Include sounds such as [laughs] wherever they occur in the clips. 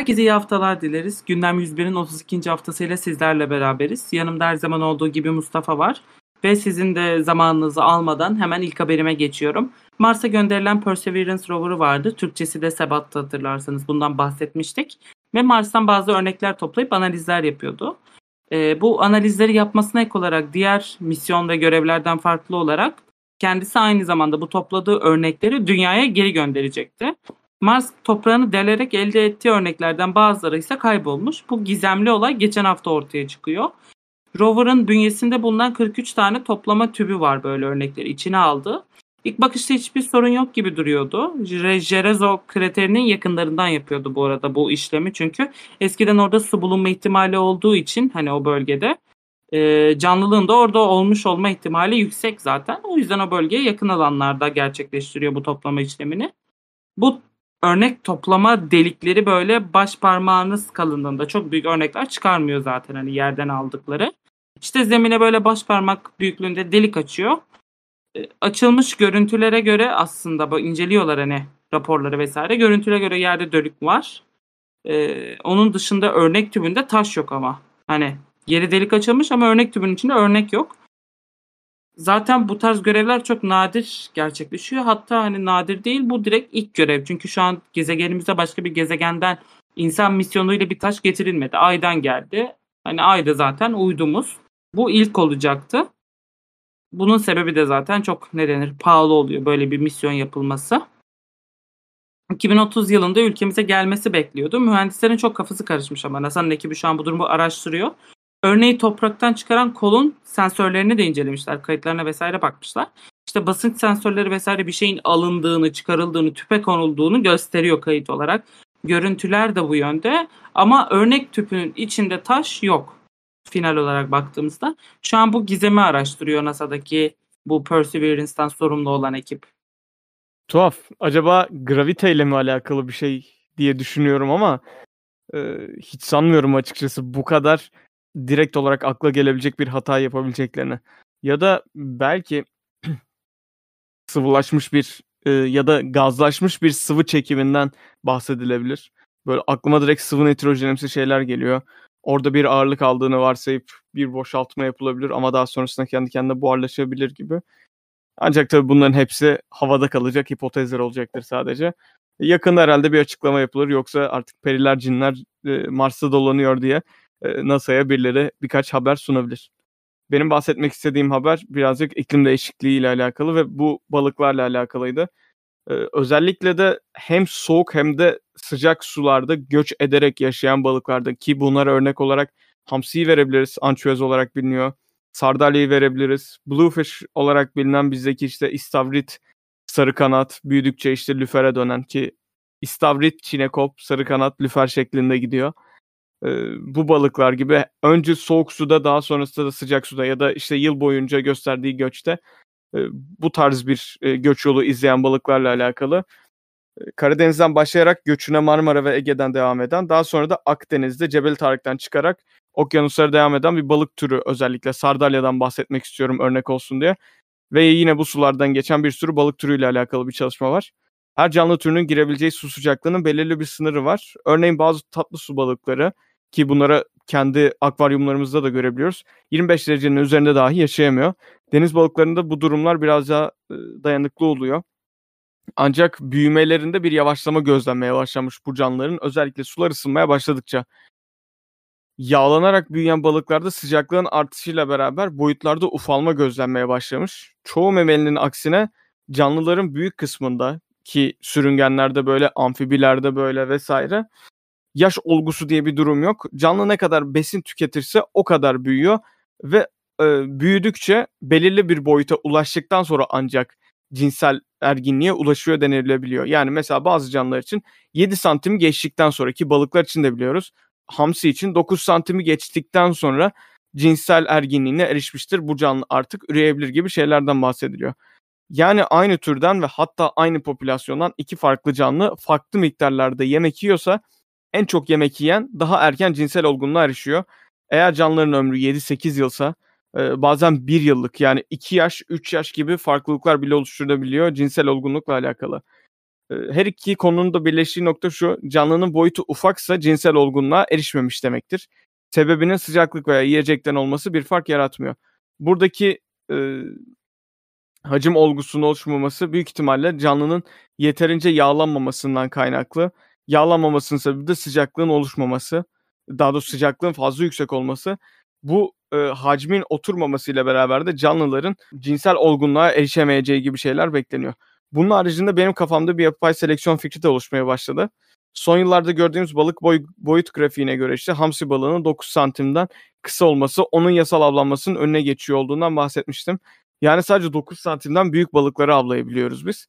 Herkese iyi haftalar dileriz. Gündem 101'in 32. haftasıyla sizlerle beraberiz. Yanımda her zaman olduğu gibi Mustafa var. Ve sizin de zamanınızı almadan hemen ilk haberime geçiyorum. Mars'a gönderilen Perseverance rover'ı vardı. Türkçesi de Sebat hatırlarsanız bundan bahsetmiştik. Ve Mars'tan bazı örnekler toplayıp analizler yapıyordu. Ee, bu analizleri yapmasına ek olarak diğer misyon ve görevlerden farklı olarak kendisi aynı zamanda bu topladığı örnekleri dünyaya geri gönderecekti. Mars toprağını delerek elde ettiği örneklerden bazıları ise kaybolmuş. Bu gizemli olay geçen hafta ortaya çıkıyor. Rover'ın bünyesinde bulunan 43 tane toplama tübü var böyle örnekleri içine aldı. İlk bakışta hiçbir sorun yok gibi duruyordu. Jerezo kraterinin yakınlarından yapıyordu bu arada bu işlemi. Çünkü eskiden orada su bulunma ihtimali olduğu için hani o bölgede e, canlılığın da orada olmuş olma ihtimali yüksek zaten. O yüzden o bölgeye yakın alanlarda gerçekleştiriyor bu toplama işlemini. Bu örnek toplama delikleri böyle baş parmağınız kalınlığında çok büyük örnekler çıkarmıyor zaten hani yerden aldıkları. İşte zemine böyle baş parmak büyüklüğünde delik açıyor. E, açılmış görüntülere göre aslında bu inceliyorlar hani raporları vesaire. Görüntülere göre yerde dölük var. E, onun dışında örnek tübünde taş yok ama. Hani yeri delik açılmış ama örnek tübünün içinde örnek yok. Zaten bu tarz görevler çok nadir gerçekleşiyor. Hatta hani nadir değil bu direkt ilk görev. Çünkü şu an gezegenimize başka bir gezegenden insan misyonuyla bir taş getirilmedi. Ay'dan geldi. Hani Ay'da zaten uydumuz. Bu ilk olacaktı. Bunun sebebi de zaten çok ne denir pahalı oluyor böyle bir misyon yapılması. 2030 yılında ülkemize gelmesi bekliyordu. Mühendislerin çok kafası karışmış ama NASA'nın ekibi şu an bu durumu araştırıyor. Örneği topraktan çıkaran kolun sensörlerini de incelemişler. Kayıtlarına vesaire bakmışlar. İşte basınç sensörleri vesaire bir şeyin alındığını, çıkarıldığını, tüpe konulduğunu gösteriyor kayıt olarak. Görüntüler de bu yönde. Ama örnek tüpünün içinde taş yok. Final olarak baktığımızda. Şu an bu gizemi araştırıyor NASA'daki bu Perseverance'dan sorumlu olan ekip. Tuhaf. Acaba graviteyle mi alakalı bir şey diye düşünüyorum ama e, hiç sanmıyorum açıkçası bu kadar direkt olarak akla gelebilecek bir hata yapabileceklerini. Ya da belki [clears throat] sıvılaşmış bir e, ya da gazlaşmış bir sıvı çekiminden bahsedilebilir. Böyle aklıma direkt sıvı nitrojenimsi şeyler geliyor. Orada bir ağırlık aldığını varsayıp bir boşaltma yapılabilir ama daha sonrasında kendi kendine buharlaşabilir gibi. Ancak tabii bunların hepsi havada kalacak hipotezler olacaktır sadece. Yakında herhalde bir açıklama yapılır yoksa artık periler cinler e, Mars'ta dolanıyor diye NASA'ya birileri birkaç haber sunabilir. Benim bahsetmek istediğim haber birazcık iklim değişikliği ile alakalı ve bu balıklarla alakalıydı. Ee, özellikle de hem soğuk hem de sıcak sularda göç ederek yaşayan balıklarda ki bunlara örnek olarak hamsiyi verebiliriz. Ançüez olarak biliniyor. Sardalya'yı verebiliriz. Bluefish olarak bilinen bizdeki işte istavrit, sarı kanat, büyüdükçe işte lüfere dönen ki istavrit, çinekop, sarı kanat, lüfer şeklinde gidiyor bu balıklar gibi önce soğuk suda daha sonrasında da sıcak suda ya da işte yıl boyunca gösterdiği göçte bu tarz bir göç yolu izleyen balıklarla alakalı. Karadeniz'den başlayarak göçüne Marmara ve Ege'den devam eden daha sonra da Akdeniz'de Cebel Tarık'tan çıkarak okyanuslara devam eden bir balık türü özellikle Sardalya'dan bahsetmek istiyorum örnek olsun diye. Ve yine bu sulardan geçen bir sürü balık türüyle alakalı bir çalışma var. Her canlı türünün girebileceği su sıcaklığının belirli bir sınırı var. Örneğin bazı tatlı su balıkları ki bunlara kendi akvaryumlarımızda da görebiliyoruz. 25 derecenin üzerinde dahi yaşayamıyor. Deniz balıklarında bu durumlar biraz daha dayanıklı oluyor. Ancak büyümelerinde bir yavaşlama gözlenmeye başlamış bu canlıların özellikle sular ısınmaya başladıkça. Yağlanarak büyüyen balıklarda sıcaklığın artışıyla beraber boyutlarda ufalma gözlenmeye başlamış. Çoğu memelinin aksine canlıların büyük kısmında ki sürüngenlerde böyle, amfibilerde böyle vesaire yaş olgusu diye bir durum yok. Canlı ne kadar besin tüketirse o kadar büyüyor ve e, büyüdükçe belirli bir boyuta ulaştıktan sonra ancak cinsel erginliğe ulaşıyor denilebiliyor. Yani mesela bazı canlılar için 7 santim geçtikten sonraki balıklar için de biliyoruz. Hamsi için 9 santimi geçtikten sonra cinsel erginliğine erişmiştir. Bu canlı artık üreyebilir gibi şeylerden bahsediliyor. Yani aynı türden ve hatta aynı popülasyondan iki farklı canlı farklı miktarlarda yemek yiyorsa en çok yemek yiyen daha erken cinsel olgunluğa erişiyor. Eğer canlıların ömrü 7-8 yılsa e, bazen 1 yıllık yani 2 yaş 3 yaş gibi farklılıklar bile oluşturabiliyor cinsel olgunlukla alakalı. Ee, her iki konunun da birleştiği nokta şu. Canlının boyutu ufaksa cinsel olgunluğa erişmemiş demektir. Sebebinin sıcaklık veya yiyecekten olması bir fark yaratmıyor. Buradaki e, hacim olgusunun oluşmaması büyük ihtimalle canlının yeterince yağlanmamasından kaynaklı. Yağlanmamasının sebebi de sıcaklığın oluşmaması. Daha doğrusu sıcaklığın fazla yüksek olması. Bu e, hacmin oturmamasıyla beraber de canlıların cinsel olgunluğa erişemeyeceği gibi şeyler bekleniyor. Bunun haricinde benim kafamda bir yapay seleksiyon fikri de oluşmaya başladı. Son yıllarda gördüğümüz balık boy, boyut grafiğine göre işte hamsi balığının 9 santimden kısa olması onun yasal avlanmasının önüne geçiyor olduğundan bahsetmiştim. Yani sadece 9 santimden büyük balıkları avlayabiliyoruz biz.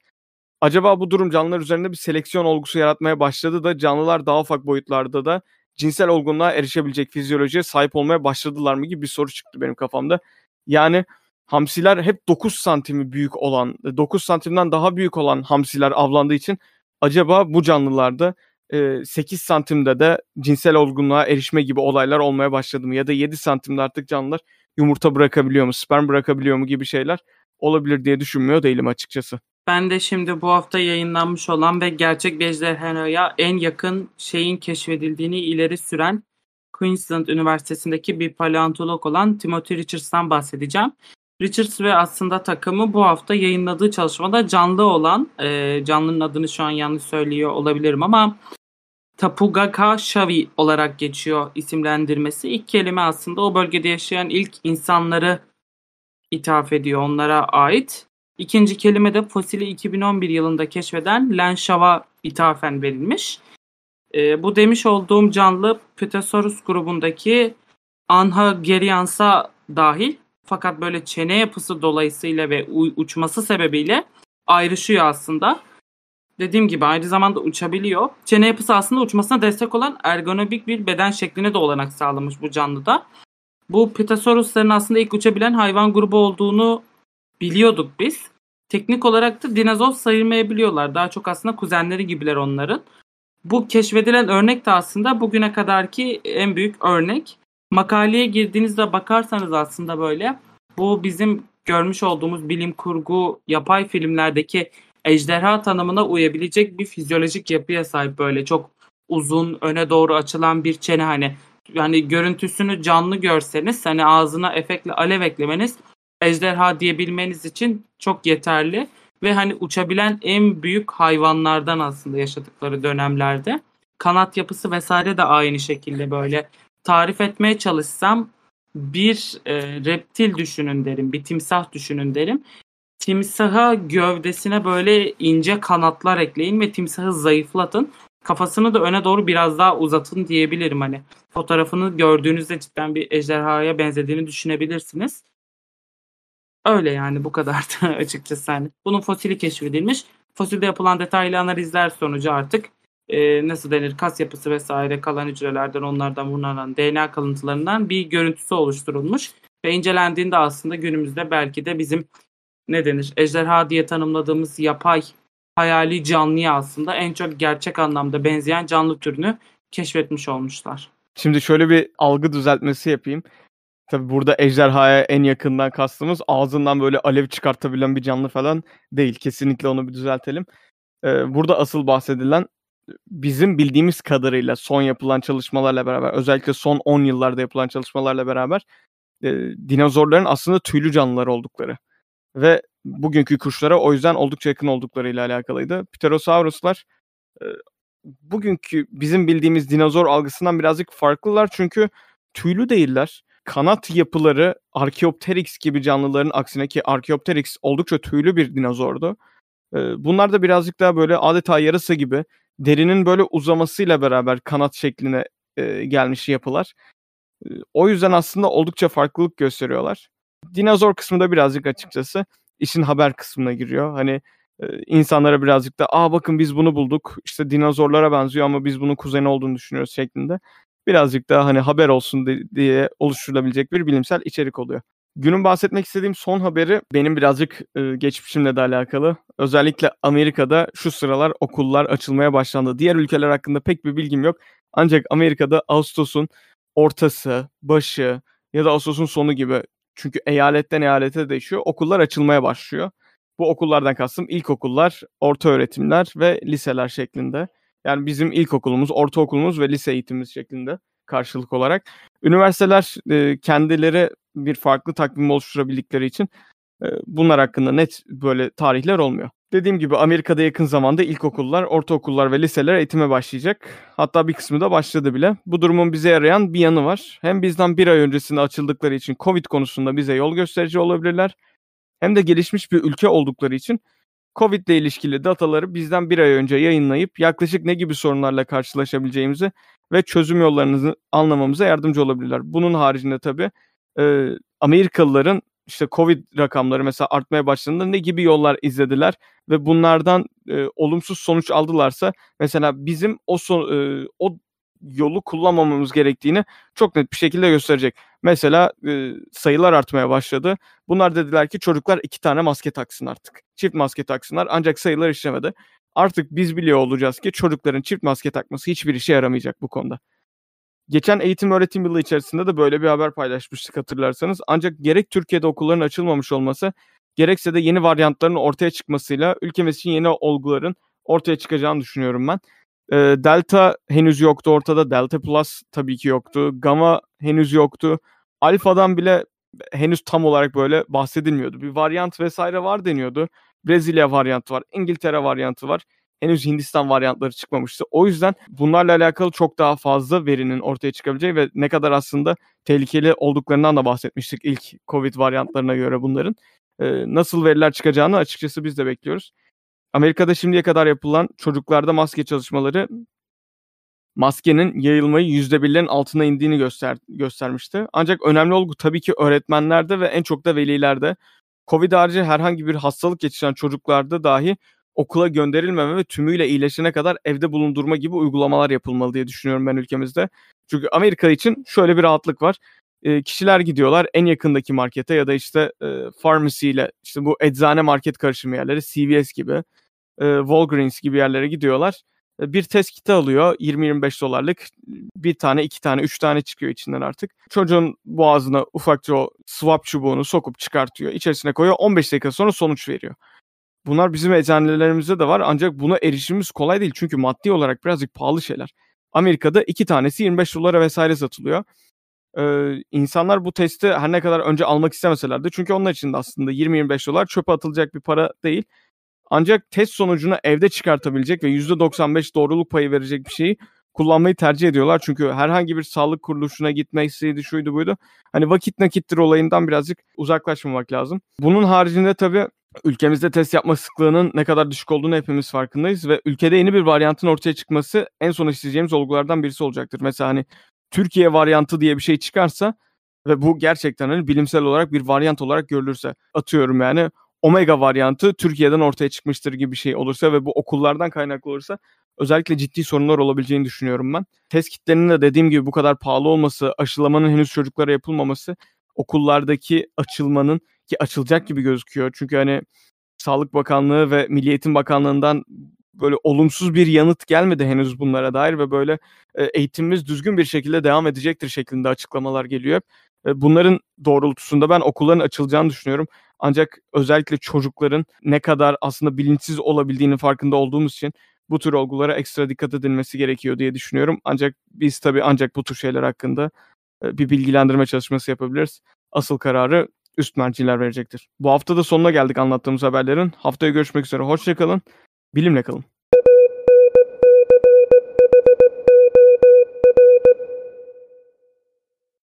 Acaba bu durum canlılar üzerinde bir seleksiyon olgusu yaratmaya başladı da canlılar daha ufak boyutlarda da cinsel olgunluğa erişebilecek fizyolojiye sahip olmaya başladılar mı gibi bir soru çıktı benim kafamda. Yani hamsiler hep 9 santimi büyük olan, 9 santimden daha büyük olan hamsiler avlandığı için acaba bu canlılarda 8 santimde de cinsel olgunluğa erişme gibi olaylar olmaya başladı mı? Ya da 7 santimde artık canlılar yumurta bırakabiliyor mu, sperm bırakabiliyor mu gibi şeyler olabilir diye düşünmüyor değilim açıkçası. Ben de şimdi bu hafta yayınlanmış olan ve gerçek bir ejderhaya en yakın şeyin keşfedildiğini ileri süren Queensland Üniversitesi'ndeki bir paleontolog olan Timothy Richards'tan bahsedeceğim. Richards ve aslında takımı bu hafta yayınladığı çalışmada canlı olan, e, canlının adını şu an yanlış söylüyor olabilirim ama Tapugaka Shavi olarak geçiyor isimlendirmesi. İlk kelime aslında o bölgede yaşayan ilk insanları ithaf ediyor, onlara ait. İkinci kelime de fosili 2011 yılında keşfeden Len Shaw'a ithafen verilmiş. E, bu demiş olduğum canlı Pterosaurus grubundaki Anhagerians'a dahil fakat böyle çene yapısı dolayısıyla ve uçması sebebiyle ayrışıyor aslında. Dediğim gibi aynı zamanda uçabiliyor. Çene yapısı aslında uçmasına destek olan ergonomik bir beden şekline de olanak sağlamış bu canlıda. Bu Pterosaurusların aslında ilk uçabilen hayvan grubu olduğunu biliyorduk biz. Teknik olarak da dinozor sayılmayabiliyorlar. Daha çok aslında kuzenleri gibiler onların. Bu keşfedilen örnek de aslında bugüne kadarki en büyük örnek. Makaleye girdiğinizde bakarsanız aslında böyle bu bizim görmüş olduğumuz bilim kurgu yapay filmlerdeki ejderha tanımına uyabilecek bir fizyolojik yapıya sahip böyle çok uzun öne doğru açılan bir çene hani yani görüntüsünü canlı görseniz hani ağzına efektle alev eklemeniz ejderha diyebilmeniz için çok yeterli ve hani uçabilen en büyük hayvanlardan aslında yaşadıkları dönemlerde kanat yapısı vesaire de aynı şekilde böyle tarif etmeye çalışsam bir e, reptil düşünün derim, bir timsah düşünün derim. Timsaha gövdesine böyle ince kanatlar ekleyin ve timsahı zayıflatın. Kafasını da öne doğru biraz daha uzatın diyebilirim hani. Fotoğrafını gördüğünüzde cidden bir ejderhaya benzediğini düşünebilirsiniz. Öyle yani bu kadar [laughs] açıkçası hani. Bunun fosili keşfedilmiş. Fosilde yapılan detaylı analizler sonucu artık e, nasıl denir kas yapısı vesaire kalan hücrelerden onlardan bulunan DNA kalıntılarından bir görüntüsü oluşturulmuş. Ve incelendiğinde aslında günümüzde belki de bizim ne denir ejderha diye tanımladığımız yapay hayali canlıya aslında en çok gerçek anlamda benzeyen canlı türünü keşfetmiş olmuşlar. Şimdi şöyle bir algı düzeltmesi yapayım. Tabi burada ejderhaya en yakından kastımız ağzından böyle alev çıkartabilen bir canlı falan değil. Kesinlikle onu bir düzeltelim. Ee, burada asıl bahsedilen bizim bildiğimiz kadarıyla son yapılan çalışmalarla beraber özellikle son 10 yıllarda yapılan çalışmalarla beraber e, dinozorların aslında tüylü canlılar oldukları ve bugünkü kuşlara o yüzden oldukça yakın olduklarıyla alakalıydı. Pterosauruslar e, bugünkü bizim bildiğimiz dinozor algısından birazcık farklılar çünkü tüylü değiller. Kanat yapıları Archaeopteryx gibi canlıların aksine ki Archaeopteryx oldukça tüylü bir dinozordu. E, bunlar da birazcık daha böyle adeta yarısı gibi derinin böyle uzamasıyla beraber kanat şekline e, gelmiş yapılar. E, o yüzden aslında oldukça farklılık gösteriyorlar. Dinozor kısmı da birazcık açıkçası işin haber kısmına giriyor. Hani e, insanlara birazcık da aa bakın biz bunu bulduk işte dinozorlara benziyor ama biz bunun kuzeni olduğunu düşünüyoruz şeklinde. Birazcık daha hani haber olsun diye oluşturulabilecek bir bilimsel içerik oluyor. Günün bahsetmek istediğim son haberi benim birazcık e, geçmişimle de alakalı. Özellikle Amerika'da şu sıralar okullar açılmaya başlandı. Diğer ülkeler hakkında pek bir bilgim yok. Ancak Amerika'da Ağustos'un ortası, başı ya da Ağustos'un sonu gibi çünkü eyaletten eyalete değişiyor. Okullar açılmaya başlıyor. Bu okullardan kastım ilkokullar, orta öğretimler ve liseler şeklinde. Yani bizim ilkokulumuz, ortaokulumuz ve lise eğitimimiz şeklinde karşılık olarak. Üniversiteler e, kendileri bir farklı takvim oluşturabildikleri için e, bunlar hakkında net böyle tarihler olmuyor. Dediğim gibi Amerika'da yakın zamanda ilkokullar, ortaokullar ve liseler eğitime başlayacak. Hatta bir kısmı da başladı bile. Bu durumun bize yarayan bir yanı var. Hem bizden bir ay öncesinde açıldıkları için Covid konusunda bize yol gösterici olabilirler. Hem de gelişmiş bir ülke oldukları için Covid ile ilişkili dataları bizden bir ay önce yayınlayıp yaklaşık ne gibi sorunlarla karşılaşabileceğimizi ve çözüm yollarını anlamamıza yardımcı olabilirler. Bunun haricinde tabii e, Amerikalıların işte Covid rakamları mesela artmaya başladığında ne gibi yollar izlediler ve bunlardan e, olumsuz sonuç aldılarsa mesela bizim o son, e, o yolu kullanmamamız gerektiğini çok net bir şekilde gösterecek. Mesela e, sayılar artmaya başladı. Bunlar dediler ki çocuklar iki tane maske taksın artık. Çift maske taksınlar ancak sayılar işlemedi. Artık biz biliyor olacağız ki çocukların çift maske takması hiçbir işe yaramayacak bu konuda. Geçen eğitim öğretim yılı içerisinde de böyle bir haber paylaşmıştık hatırlarsanız. Ancak gerek Türkiye'de okulların açılmamış olması gerekse de yeni varyantların ortaya çıkmasıyla ülkemiz için yeni olguların ortaya çıkacağını düşünüyorum ben. Delta henüz yoktu ortada. Delta Plus tabii ki yoktu. Gamma henüz yoktu. Alfa'dan bile henüz tam olarak böyle bahsedilmiyordu. Bir varyant vesaire var deniyordu. Brezilya varyantı var. İngiltere varyantı var. Henüz Hindistan varyantları çıkmamıştı. O yüzden bunlarla alakalı çok daha fazla verinin ortaya çıkabileceği ve ne kadar aslında tehlikeli olduklarından da bahsetmiştik ilk Covid varyantlarına göre bunların. nasıl veriler çıkacağını açıkçası biz de bekliyoruz. Amerika'da şimdiye kadar yapılan çocuklarda maske çalışmaları maskenin yayılmayı %1'lerin altına indiğini göster göstermişti. Ancak önemli olgu tabii ki öğretmenlerde ve en çok da velilerde. Covid harici herhangi bir hastalık geçiren çocuklarda dahi okula gönderilmeme ve tümüyle iyileşene kadar evde bulundurma gibi uygulamalar yapılmalı diye düşünüyorum ben ülkemizde. Çünkü Amerika için şöyle bir rahatlık var. E, kişiler gidiyorlar en yakındaki markete ya da işte e, pharmacy ile işte bu eczane market karışım yerleri CVS gibi e, Walgreens gibi yerlere gidiyorlar. E, bir test kiti alıyor 20-25 dolarlık. Bir tane, iki tane, üç tane çıkıyor içinden artık. Çocuğun boğazına ufakça o swap çubuğunu sokup çıkartıyor. içerisine koyuyor. 15 dakika sonra sonuç veriyor. Bunlar bizim eczanelerimizde de var ancak buna erişimimiz kolay değil. Çünkü maddi olarak birazcık pahalı şeyler. Amerika'da iki tanesi 25 dolara vesaire satılıyor. Ee, insanlar bu testi her ne kadar önce almak istemeselerdi. Çünkü onlar için de aslında 20-25 dolar çöpe atılacak bir para değil. Ancak test sonucunu evde çıkartabilecek ve %95 doğruluk payı verecek bir şeyi kullanmayı tercih ediyorlar. Çünkü herhangi bir sağlık kuruluşuna gitmesiydi, şuydu buydu. Hani vakit nakittir olayından birazcık uzaklaşmamak lazım. Bunun haricinde tabii ülkemizde test yapma sıklığının ne kadar düşük olduğunu hepimiz farkındayız ve ülkede yeni bir varyantın ortaya çıkması en son isteyeceğimiz olgulardan birisi olacaktır. Mesela hani Türkiye varyantı diye bir şey çıkarsa ve bu gerçekten hani bilimsel olarak bir varyant olarak görülürse atıyorum yani Omega varyantı Türkiye'den ortaya çıkmıştır gibi bir şey olursa ve bu okullardan kaynaklı olursa özellikle ciddi sorunlar olabileceğini düşünüyorum ben. Test kitlerinin de dediğim gibi bu kadar pahalı olması, aşılamanın henüz çocuklara yapılmaması, okullardaki açılmanın ki açılacak gibi gözüküyor. Çünkü hani Sağlık Bakanlığı ve Milli Eğitim Bakanlığı'ndan böyle olumsuz bir yanıt gelmedi henüz bunlara dair ve böyle e, eğitimimiz düzgün bir şekilde devam edecektir şeklinde açıklamalar geliyor. Bunların doğrultusunda ben okulların açılacağını düşünüyorum. Ancak özellikle çocukların ne kadar aslında bilinçsiz olabildiğini farkında olduğumuz için bu tür olgulara ekstra dikkat edilmesi gerekiyor diye düşünüyorum. Ancak biz tabii ancak bu tür şeyler hakkında bir bilgilendirme çalışması yapabiliriz. Asıl kararı üst merciler verecektir. Bu hafta da sonuna geldik anlattığımız haberlerin. Haftaya görüşmek üzere. Hoşçakalın. Bilimle kalın.